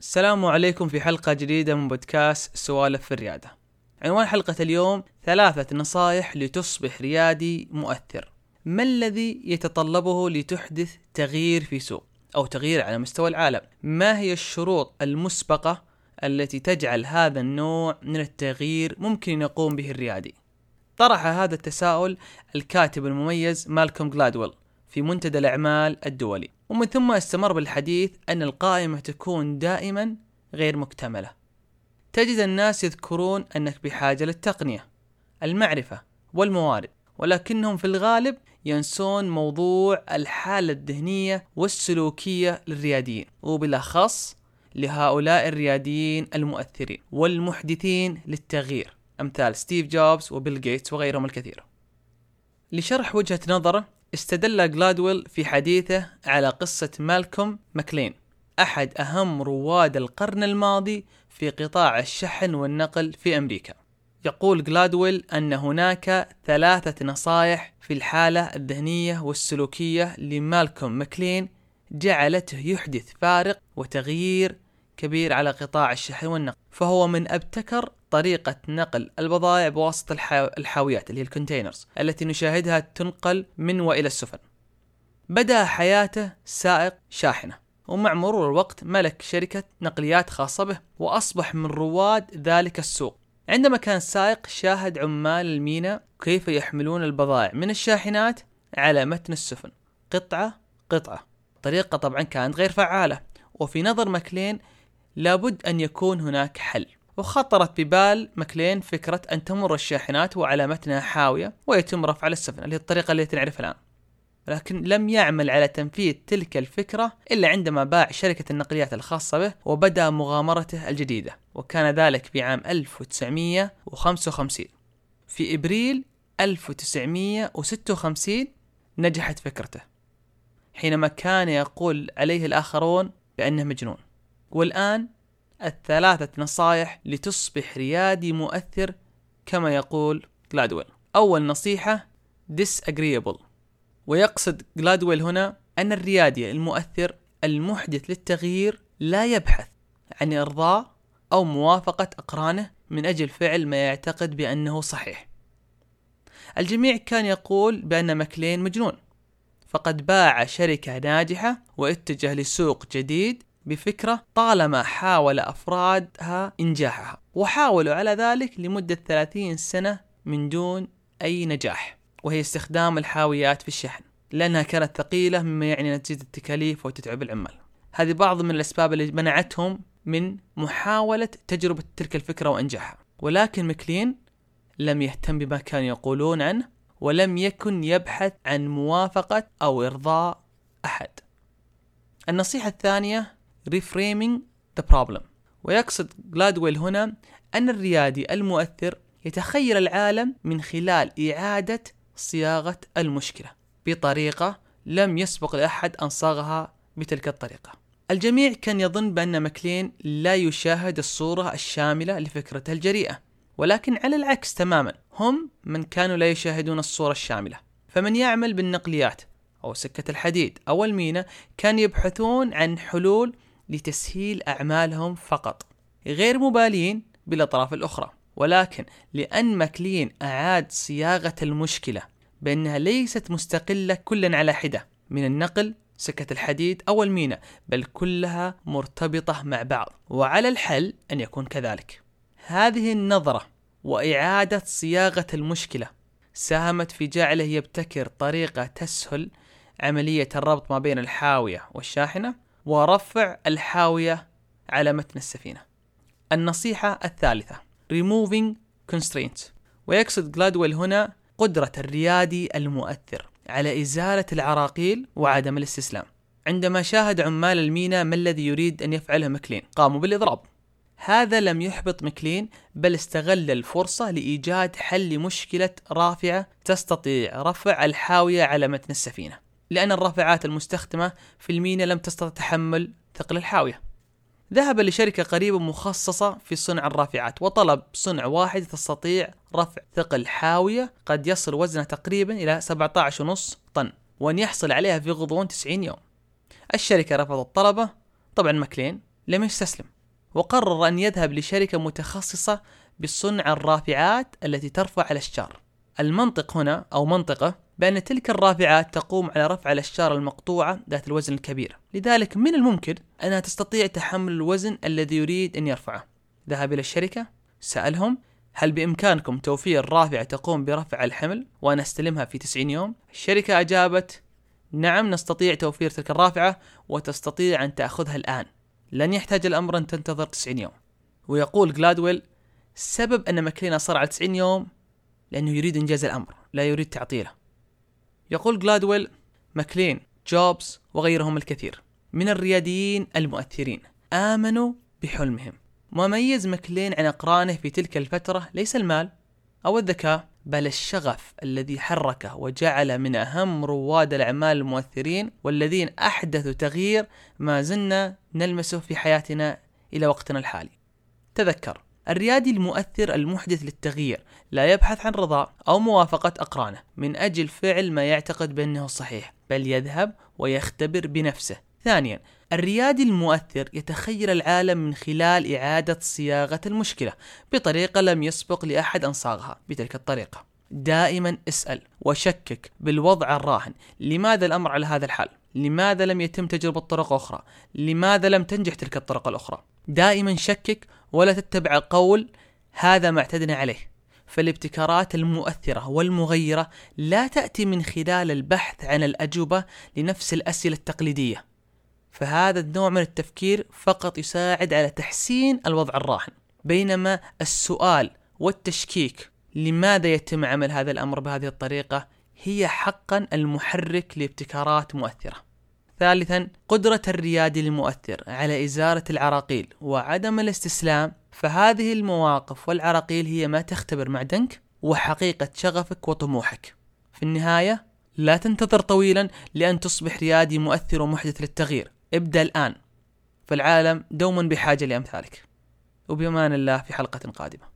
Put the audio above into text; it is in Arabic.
السلام عليكم في حلقة جديدة من بودكاست سوالف في الريادة. عنوان حلقة اليوم ثلاثة نصائح لتصبح ريادي مؤثر. ما الذي يتطلبه لتحدث تغيير في سوق أو تغيير على مستوى العالم؟ ما هي الشروط المسبقة التي تجعل هذا النوع من التغيير ممكن يقوم به الريادي؟ طرح هذا التساؤل الكاتب المميز مالكوم جلادويل في منتدى الأعمال الدولي. ومن ثم أستمر بالحديث أن القائمة تكون دائما غير مكتملة. تجد الناس يذكرون أنك بحاجة للتقنية المعرفة والموارد ولكنهم في الغالب ينسون موضوع الحالة الذهنية والسلوكية للرياديين وبالأخص لهؤلاء الرياديين المؤثرين والمحدثين للتغيير أمثال ستيف جوبز وبيل جيتس وغيرهم الكثير. لشرح وجهة نظره استدل جلادويل في حديثه على قصة مالكوم ماكلين أحد أهم رواد القرن الماضي في قطاع الشحن والنقل في أمريكا. يقول جلادويل أن هناك ثلاثة نصائح في الحالة الذهنية والسلوكية لمالكوم ماكلين جعلته يحدث فارق وتغيير كبير على قطاع الشحن والنقل فهو من أبتكر طريقة نقل البضائع بواسطة الحاويات اللي هي الكونتينرز التي نشاهدها تنقل من وإلى السفن. بدأ حياته سائق شاحنة ومع مرور الوقت ملك شركة نقليات خاصة به وأصبح من رواد ذلك السوق. عندما كان سائق شاهد عمال الميناء كيف يحملون البضائع من الشاحنات على متن السفن. قطعة قطعة. طريقة طبعا كانت غير فعالة وفي نظر ماكلين لابد أن يكون هناك حل. وخطرت ببال ماكلين فكرة أن تمر الشاحنات وعلى متنها حاوية ويتم رفع السفن اللي هي الطريقة التي نعرفها الآن. لكن لم يعمل على تنفيذ تلك الفكرة إلا عندما باع شركة النقليات الخاصة به وبدأ مغامرته الجديدة وكان ذلك في عام 1955 في إبريل 1956 نجحت فكرته حينما كان يقول عليه الآخرون بأنه مجنون. والآن الثلاثة نصائح لتصبح ريادي مؤثر كما يقول جلادويل. أول نصيحة disagreeable. ويقصد جلادويل هنا أن الريادي المؤثر المحدث للتغيير لا يبحث عن إرضاء أو موافقة أقرانه من أجل فعل ما يعتقد بأنه صحيح. الجميع كان يقول بأن ماكلين مجنون فقد باع شركة ناجحة واتجه لسوق جديد بفكرة طالما حاول أفرادها إنجاحها وحاولوا على ذلك لمدة 30 سنة من دون أي نجاح وهي استخدام الحاويات في الشحن. لأنها كانت ثقيلة مما يعني تزيد التكاليف وتتعب العمال. هذه بعض من الأسباب اللي منعتهم من محاولة تجربة تلك الفكرة وإنجاحها. ولكن مكلين لم يهتم بما كانوا يقولون عنه ولم يكن يبحث عن موافقة أو إرضاء أحد. النصيحة الثانية reframing the problem. ويقصد جلادويل هنا أن الريادي المؤثر يتخيل العالم من خلال إعادة صياغة المشكلة بطريقة لم يسبق لأحد أن صاغها بتلك الطريقة. الجميع كان يظن بأن ماكلين لا يشاهد الصورة الشاملة لفكرته الجريئة ولكن على العكس تماما هم من كانوا لا يشاهدون الصورة الشاملة. فمن يعمل بالنقليات أو سكة الحديد أو المينا كان يبحثون عن حلول لتسهيل أعمالهم فقط. غير مبالين بالأطراف الأخرى ولكن لأن ماكلين أعاد صياغة المشكلة بأنها ليست مستقلة كلا على حدة من النقل سكة الحديد أو المينا بل كلها مرتبطة مع بعض وعلى الحل أن يكون كذلك. هذه النظرة وإعادة صياغة المشكلة ساهمت في جعله يبتكر طريقة تسهل عملية الربط ما بين الحاوية والشاحنة ورفع الحاوية على متن السفينة. النصيحة الثالثة removing constraints ويقصد جلادويل هنا قدرة الريادي المؤثر على إزالة العراقيل وعدم الاستسلام. عندما شاهد عمال المينا ما الذي يريد أن يفعله مكلين قاموا بالإضراب هذا لم يحبط مكلين بل استغل الفرصة لإيجاد حل لمشكلة رافعة تستطيع رفع الحاوية على متن السفينة لأن الرافعات المستخدمة في المينا لم تستطع تحمل ثقل الحاوية. ذهب لشركة قريبة مخصصة في صنع الرافعات وطلب صنع واحد تستطيع رفع ثقل حاوية قد يصل وزنها تقريبا إلى 17.5 طن وأن يحصل عليها في غضون 90 يوم. الشركة رفضت طلبه طبعا ماكلين لم يستسلم وقرر أن يذهب لشركة متخصصة بصنع الرافعات التي ترفع الأشجار. المنطق هنا أو منطقة بأن تلك الرافعات تقوم على رفع الأشجار المقطوعة ذات الوزن الكبير. لذلك من الممكن أنها تستطيع تحمل الوزن الذي يريد أن يرفعه. ذهب إلى الشركة سألهم هل بإمكانكم توفير رافعة تقوم برفع الحمل وأنا أستلمها في 90 يوم؟ الشركة أجابت نعم نستطيع توفير تلك الرافعة وتستطيع أن تأخذها الآن. لن يحتاج الأمر أن تنتظر 90 يوم. ويقول جلادويل سبب أن ماكلين أصر على 90 يوم لأنه يريد إنجاز الأمر لا يريد تعطيله. يقول جلادويل ماكلين جوبز وغيرهم الكثير من الرياديين المؤثرين آمنوا بحلمهم. ما ميز ماكلين عن أقرانه في تلك الفترة ليس المال أو الذكاء بل الشغف الذي حركه وجعل من أهم رواد الأعمال المؤثرين والذين أحدثوا تغيير ما زلنا نلمسه في حياتنا إلى وقتنا الحالي. تذكر الريادي المؤثر المحدث للتغيير لا يبحث عن رضا أو موافقة أقرانه من أجل فعل ما يعتقد بأنه صحيح بل يذهب ويختبر بنفسه. ثانيا الريادي المؤثر يتخيل العالم من خلال إعادة صياغة المشكلة بطريقة لم يسبق لأحد أن صاغها بتلك الطريقة. دائما اسأل وشكك بالوضع الراهن. لماذا الأمر على هذا الحال؟ لماذا لم يتم تجربة طرق أخرى؟ لماذا لم تنجح تلك الطرق الأخرى؟ دائما شكك ولا تتبع قول هذا ما اعتدنا عليه. فالابتكارات المؤثرة والمغيرة لا تأتي من خلال البحث عن الأجوبة لنفس الأسئلة التقليدية. فهذا النوع من التفكير فقط يساعد على تحسين الوضع الراهن. بينما السؤال والتشكيك لماذا يتم عمل هذا الأمر بهذه الطريقة هي حقا المحرك لابتكارات مؤثرة. ثالثا قدرة الريادي المؤثر على إزالة العراقيل وعدم الاستسلام. فهذه المواقف والعراقيل هي ما تختبر معدنك وحقيقة شغفك وطموحك. في النهاية لا تنتظر طويلا لأن تصبح ريادي مؤثر ومحدث للتغيير. ابدأ الآن. فالعالم دوما بحاجة لأمثالك. وبأمان الله في حلقة قادمة.